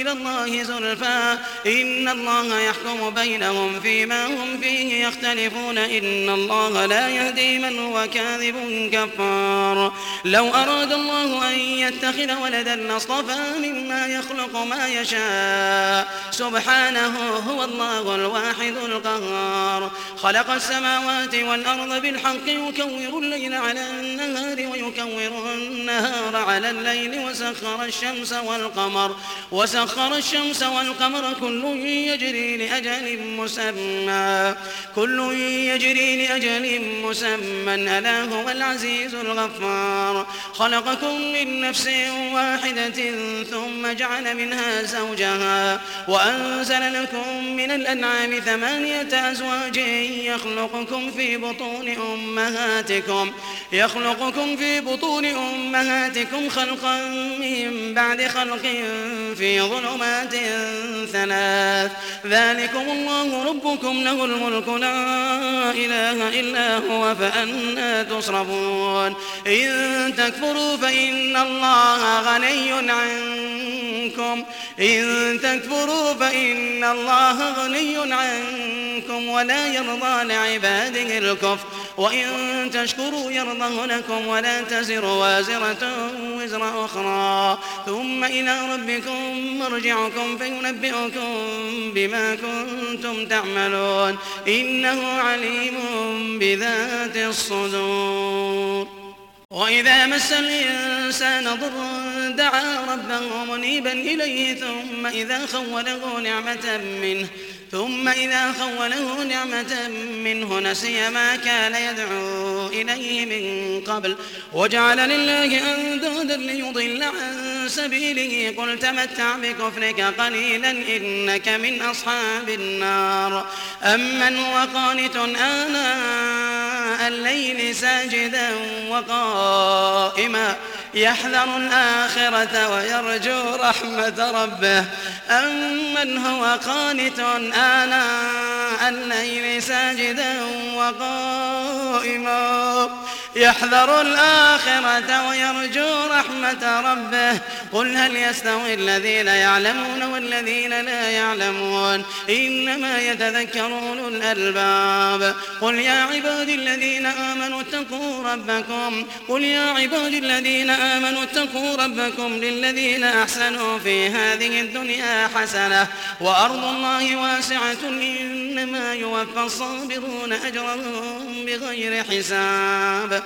إلى الله زلفى. إن الله يحكم بينهم فيما هم فيه يختلفون. إن الله لا يهدي من هو كاذب كفار. لو أراد الله أن يتخذ ولدا لاصطفى مما يخلق ما يشاء. سبحانه هو الله الواحد القهار. خلق السماوات والأرض بالحق يكور الليل على النهار ويكور النهار على الليل وسخر الشمس والقمر. وسخر الشمس والقمر كل يجري لأجل مسمى. كل يجري لأجل مسمى. ألا هو العزيز الغفار. خلقكم من نفس واحدة ثم جعل منها زوجها. وأنزل لكم من الأنعام ثمانية أزواج يخلقكم في بطون أمهاتكم. يخلقكم في بطون أمهاتكم خلقا من بعد خلق في ظلمات ثلاث. ذلكم الله ربكم له الملك لا إله إلا هو فأنا تصرفون إن تكفروا فإن الله غني عنكم. إن تكفروا فإن الله غني عنكم ولا يرضى لعباده الكفر. وإن تشكروا يرضه لكم ولا تزر وازرة وزر أخرى. ثم إلى ربكم مرجعكم فينبئكم بما كنتم تعملون. إنه عليم بذات الصدور. وإذا مس الإنسان ضر دعا ربه منيبا إليه ثم إذا خوله نعمة منه ثم إذا خوله نعمة منه نسي ما كان يدعو إليه من قبل. وجعل لله أندادا ليضل عن سبيله. قل تمتع بكفرك قليلا إنك من أصحاب النار. أمن هو قانت آناء الليل ساجدا وقائما. يحذر الآخرة ويرجو رحمة ربه. أمن هو قانت آناء الليل ساجدا وقائما. يحذر الآخرة ويرجو رحمة ربه. قل هل يستوي الذين يعلمون والذين لا يعلمون؟ إنما يتذكر أولو الألباب. قل يا عبادي الذين آمنوا اتقوا ربكم. قل يا عبادي الذين آمنوا اتقوا ربكم للذين أحسنوا في هذه الدنيا حسنة. وأرض الله واسعة إنما يوفى الصابرون أجرهم بغير حساب.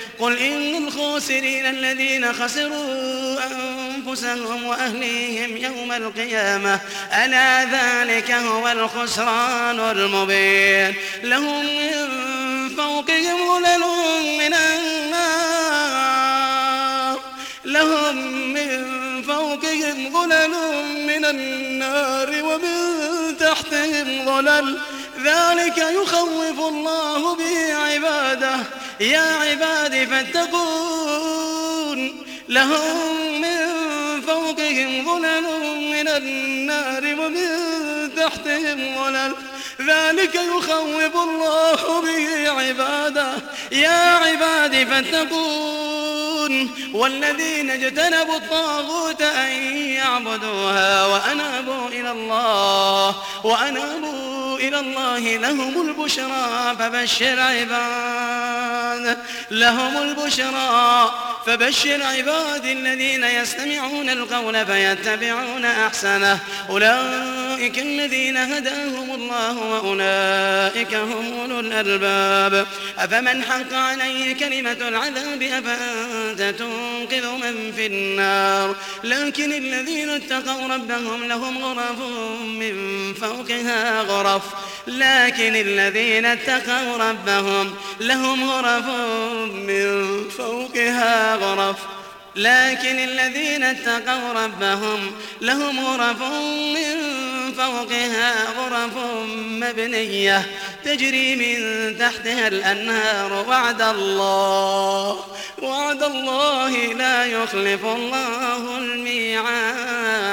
قل إن الخاسرين الذين خسروا أنفسهم وأهليهم يوم القيامة ألا ذلك هو الخسران المبين. لهم من فوقهم غلل من النار. لهم من فوقهم غلل من النار ومن تحتهم غلل ذلك يخوف الله به عباده. يا عباد فاتقون. لهم من فوقهم ظلل من النار ومن تحتهم ظلل. ذلك يخوف الله به عباده. يا عباد فاتقون. والذين اجتنبوا الطاغوت أن يعبدوها وأنابوا إلى الله وأنابوا إلى الله لهم البشرى فبشر عباد لهم البشرى فبشر عبادي الذين يستمعون القول فيتبعون أحسنه. أولئك الذين هداهم الله وأولئك هم أولو الألباب. أفمن حق عليه كلمة العذاب أفأنت تنقذ من في النار؟ لكن الذين اتقوا ربهم لهم غرف من فوقها غرف. لكن الذين اتقوا ربهم لهم غرف من فوقها غرف. لكن الذين اتقوا ربهم لهم غرف من فوقها غرف مبنية. تجري من تحتها الأنهار وعد الله وعد الله لا يخلف الله الميعاد.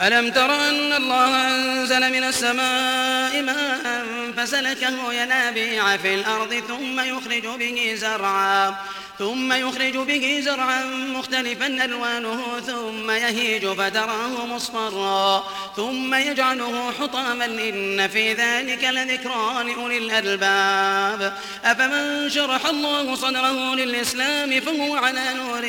ألم تر أن الله أنزل من السماء ماء فسلكه ينابيع في الأرض ثم يخرج به زرعا ثم يخرج به زرعا مختلفا ألوانه ثم يهيج فتراه مصفرا ثم يجعله حطاما إن في ذلك لذكرى لأولي الألباب. أفمن شرح الله صدره للإسلام فهو على نور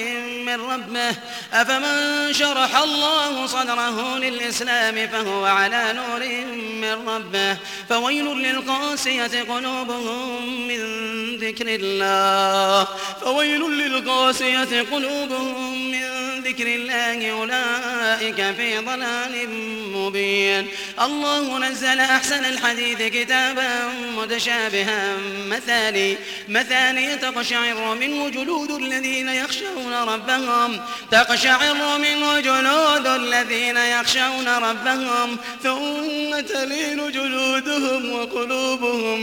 من ربه؟ أفمن شرح الله صدره للإسلام فهو على نور من ربه؟ فويل للقاسية قلوبهم من ذكر الله. فويل للقاسية قلوبهم من ذكر الله أولئك في ضلال مبين. الله نزل أحسن الحديث كتابا متشابها مثاني مثاني تقشعر منه جلود الذين يخشون ربهم تقشعر منه جلود الذين يخشون ربهم ثم تلين جلودهم وقلوبهم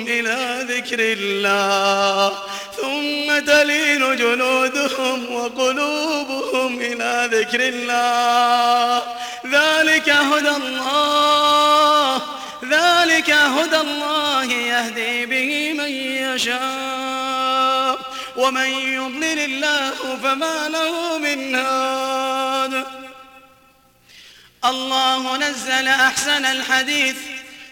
إلى ذكر الله ثم تلين جلودهم وقلوبهم إلى ذكر الله. ذلك هدى الله ذلك هدى الله يهدي به من يشاء ومن يضلل الله فما له من هاد. الله نزل أحسن الحديث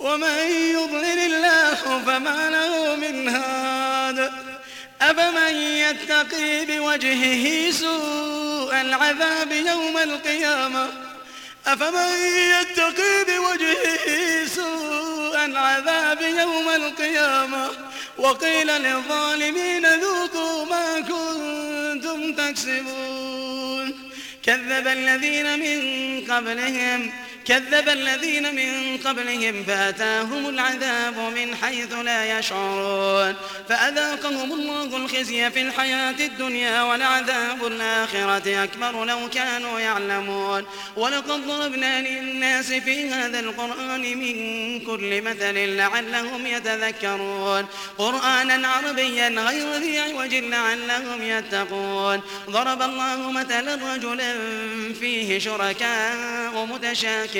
ومن يضلل الله فما له من هاد. أفمن يتقي بوجهه سوء العذاب يوم القيامة؟ أفمن يتقي بوجهه سوء العذاب يوم القيامة؟ وقيل للظالمين ذوقوا ما كنتم تكسبون. كذب الذين من قبلهم كذب الذين من قبلهم فأتاهم العذاب من حيث لا يشعرون فأذاقهم الله الخزي في الحياة الدنيا ولعذاب الآخرة أكبر لو كانوا يعلمون ولقد ضربنا للناس في هذا القرآن من كل مثل لعلهم يتذكرون قرآنا عربيا غير ذي عوج لعلهم يتقون ضرب الله مثلا رجلا فيه شركاء متشاكرون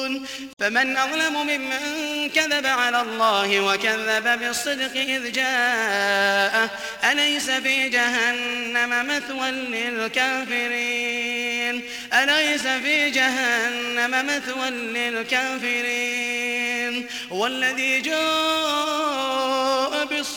فمن أظلم ممن كذب على الله وكذب بالصدق إذ جاءه. أليس في جهنم مثوى للكافرين؟ أليس في جهنم مثوى للكافرين؟ والذي جاء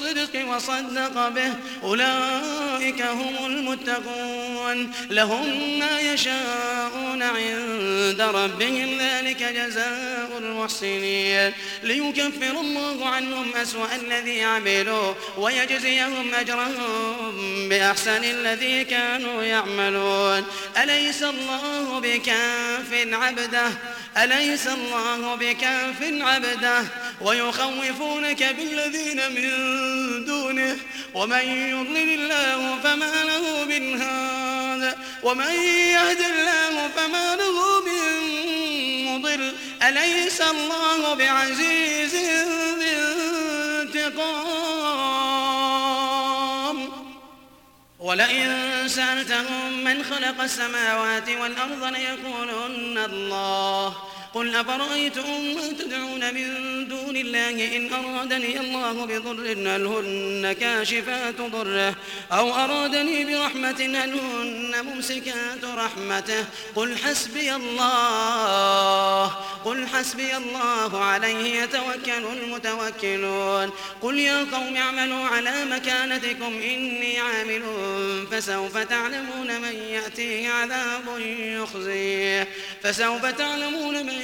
بالصدق وصدق به. أولئك هم المتقون. لهم ما يشاءون عند ربهم. ذلك جزاء المحسنين. ليكفر الله عنهم أسوأ الذي عملوا ويجزيهم أجرهم بأحسن الذي كانوا يعملون. أليس الله بكاف عبده؟ أليس الله بكاف عبده؟ ويخوفونك بالذين من دونه ومن يضلل الله فما له من هاد ومن يهد الله فما له من مضل. أليس الله بعزيز ذي انتقام؟ ولئن سألتهم من خلق السماوات والأرض ليقولن الله. قل أفرأيتم ما تدعون من دون الله إن أرادني الله بضر هل هن كاشفات ضره أو أرادني برحمة هل هن ممسكات رحمته قل حسبي الله قل حسبي الله عليه يتوكل المتوكلون قل يا قوم اعملوا على مكانتكم إني عامل فسوف تعلمون من يأتيه عذاب يخزيه فسوف تعلمون من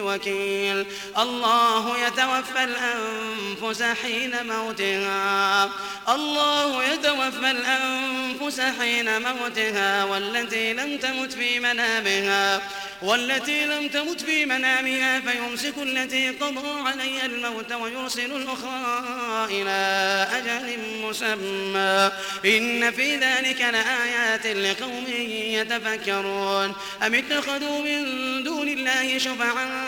بوكيل الله يتوفى الأنفس حين موتها. الله يتوفى الأنفس حين موتها. والتي لم تمت في منامها. والتي لم تمت في منامها فيمسك التي قضى عليها الموت ويرسل الأخرى إلى أجل مسمى. إن في ذلك لآيات لقوم يتفكرون. أم اتخذوا من دون الله شفعاء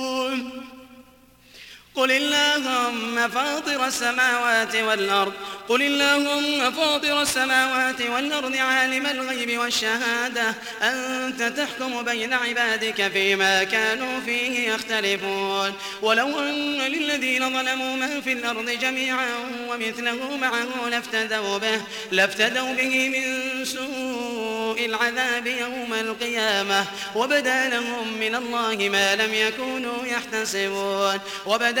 قل اللهم فاطر السماوات والأرض قل اللهم فاطر السماوات والأرض عالم الغيب والشهادة أنت تحكم بين عبادك فيما كانوا فيه يختلفون. ولو أن للذين ظلموا ما في الأرض جميعا ومثله معه لافتدوا به لافتدوا به من سوء العذاب يوم القيامة وبدا لهم من الله ما لم يكونوا يحتسبون. وبدا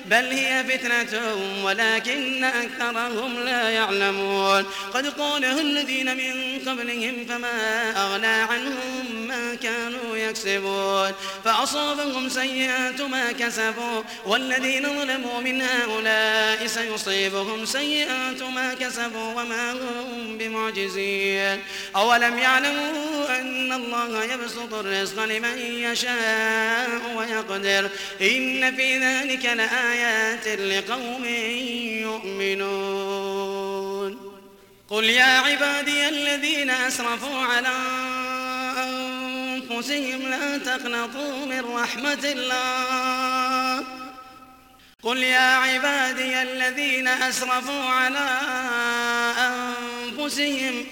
بل هي فتنة ولكن أكثرهم لا يعلمون. قد قالها الذين من قبلهم فما أغنى عنهم ما كانوا يكسبون. فأصابهم سيئات ما كسبوا. والذين ظلموا من هؤلاء سيصيبهم سيئات ما كسبوا وما هم بمعجزين. أولم يعلموا أن الله يبسط الرزق لمن يشاء ويقدر؟ إن في ذلك لآيات لقوم يؤمنون. قل يا عبادي الذين أسرفوا على أنفسهم لا تقنطوا من رحمة الله. قل يا عبادي الذين أسرفوا على أنفسهم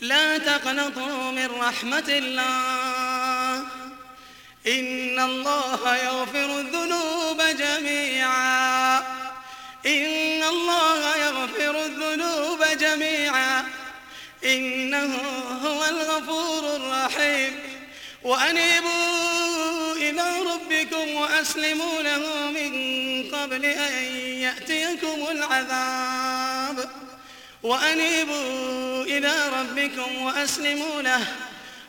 لا تقنطوا من رحمة الله. إن الله يغفر الذنوب جميعا. إن الله يغفر الذنوب جميعا. إنه هو الغفور الرحيم. وأنيبوا إلى ربكم وأسلموا له من قبل أن يأتيكم العذاب. وأنيبوا إلى ربكم وأسلموا له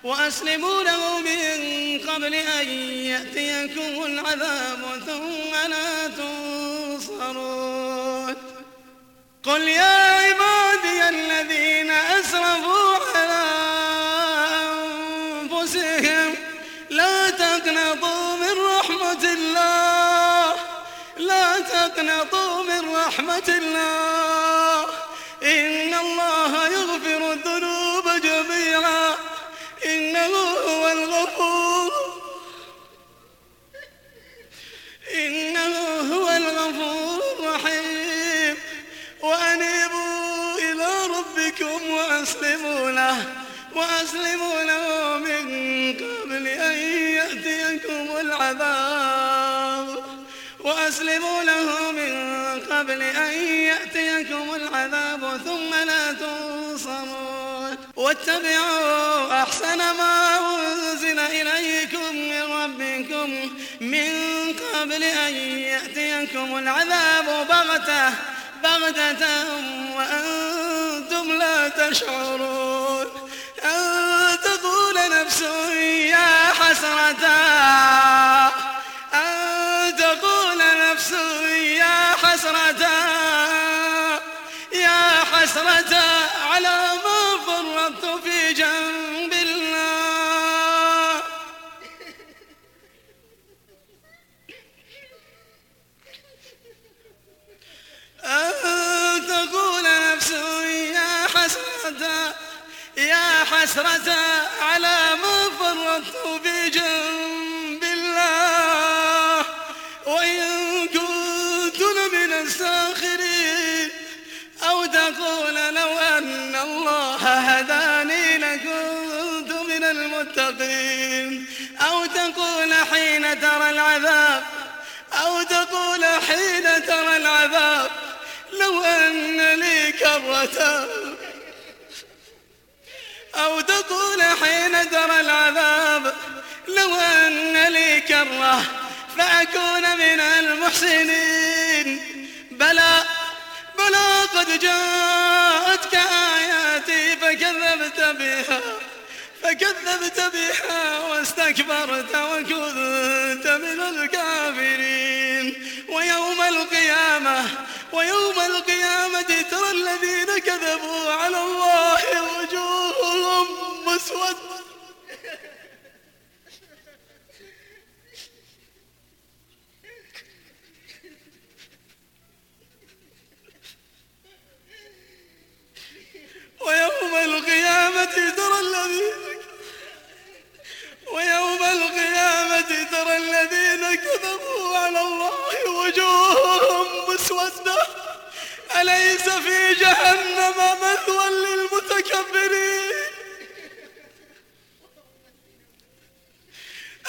وأسلموا له من قبل أن يأتيكم العذاب ثم لا تنصرون. قل يا عبادي الذين أسرفوا على أنفسهم لا تقنطوا من رحمة الله لا تقنطوا من رحمة الله. إن الله إنه هو الغفور الرحيم. وأنيبوا إلى ربكم وأسلموا له وأسلموا له من قبل أن يأتيكم العذاب. وأسلموا له من قبل أن يأتيكم العذاب ثم لا تنصرون واتبعوا أحسن ما أنزل إليكم من ربكم من قبل أن يأتيكم العذاب بغتة بغتة وأنتم لا تشعرون. أن تقول نفس يا حسرة. أن تقول نفس يا حسرة. يا حسرة. حسرة على ما فرطت في جنب الله. وإن كنت لمن الساخرين أو تقول لو أن الله هداني لكنت من المتقين. أو تقول حين ترى العذاب أو تقول حين ترى العذاب لو أن لي كرة تقول حين ترى العذاب لو أن لي كرة فأكون من المحسنين. بلى بلى قد جاءتك آياتي فكذبت بها فكذبت بها واستكبرت وكنت من الكافرين. ويوم القيامة ويوم القيامة ترى الذين كذبوا على الله مسودة ويوم القيامة ترى الذين ويوم القيامة ترى الذين كذبوا على الله وجوههم مسودة. أليس في جهنم مثوى للمتكبرين؟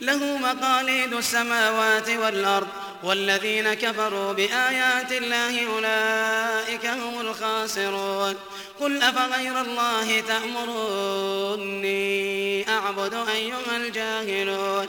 له مقاليد السماوات والأرض والذين كفروا بآيات الله أولئك هم الخاسرون. قل أفغير الله تأمروني أعبد أيها الجاهلون.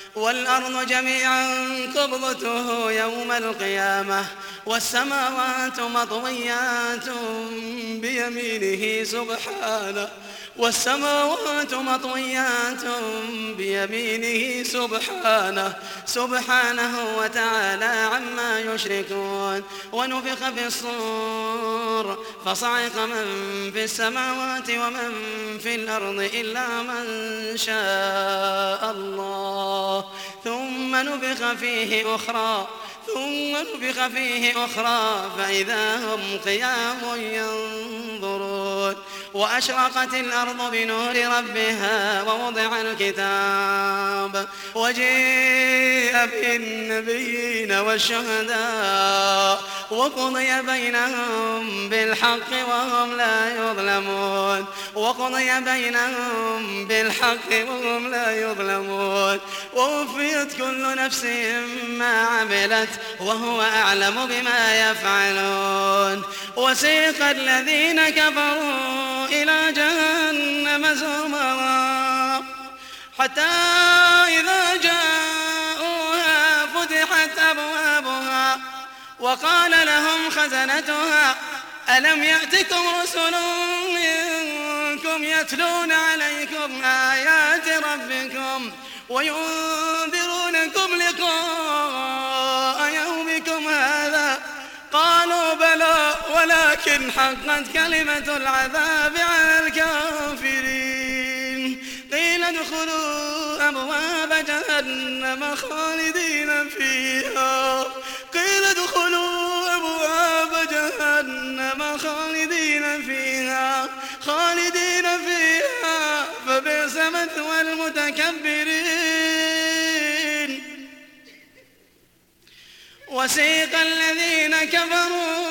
والأرض جميعا قبضته يوم القيامة والسماوات مطويات بيمينه سبحانه. والسماوات مطويات بيمينه سبحانه سبحانه وتعالى عما يشركون. ونفخ في الصور فصعق من في السماوات ومن في الأرض إلا من شاء الله. ثم نفخ فيه أخرى ثم نفخ فيه أخرى فإذا هم قيام ينظرون. وأشرقت الأرض بنور ربها ووضع الكتاب. وجيء بالنبيين والشهداء. وقضي بينهم بالحق وهم لا يظلمون. وقضي بينهم بالحق وهم لا يظلمون. ووفيت كل نفس ما عملت وهو أعلم بما يفعلون. وسيق الذين كفروا إلى جهنم زمرا. حتى إذا جاءوها فتحت أبوابها وقال لهم خزنتها ألم يأتكم رسل منكم يتلون عليكم آيات ربكم وينذرونكم لقاء ولكن حقت كلمة العذاب على الكافرين. قيل ادخلوا أبواب جهنم خالدين فيها. قيل ادخلوا أبواب جهنم خالدين فيها. خالدين فيها. فبئس مثوى المتكبرين. وسيق الذين كفروا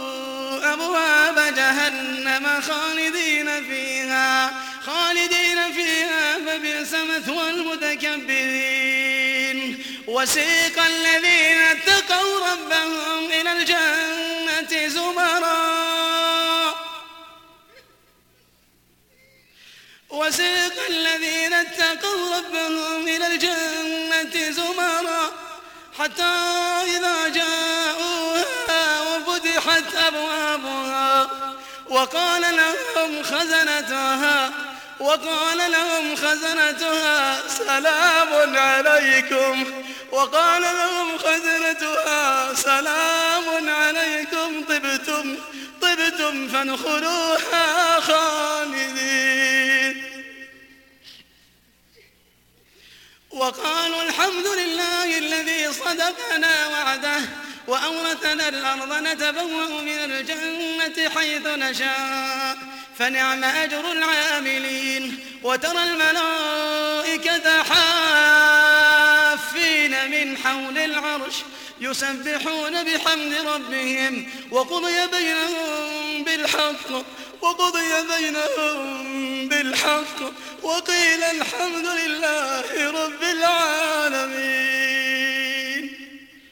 أبواب جهنم خالدين فيها خالدين فيها فبئس مثوى المتكبرين. وسيق الذين اتقوا ربهم إلى الجنة زمرا. وسيق الذين اتقوا ربهم إلى الجنة زمرا. حتى إذا وفتحت أبوابها. وقال لهم خزنتها. وقال لهم خزنتها. سلام عليكم. وقال لهم خزنتها. سلام عليكم. طبتم. طبتم فادخلوها خالدين. وقالوا الحمد لله الذي صدقنا وعده. وأورثنا الأرض نتبوأ من الجنة حيث نشاء. فنعم أجر العاملين وترى الملائكة حافين من حول العرش يسبحون بحمد ربهم. وقضي بينهم بالحق وقضي بينهم بالحق. وقيل الحمد لله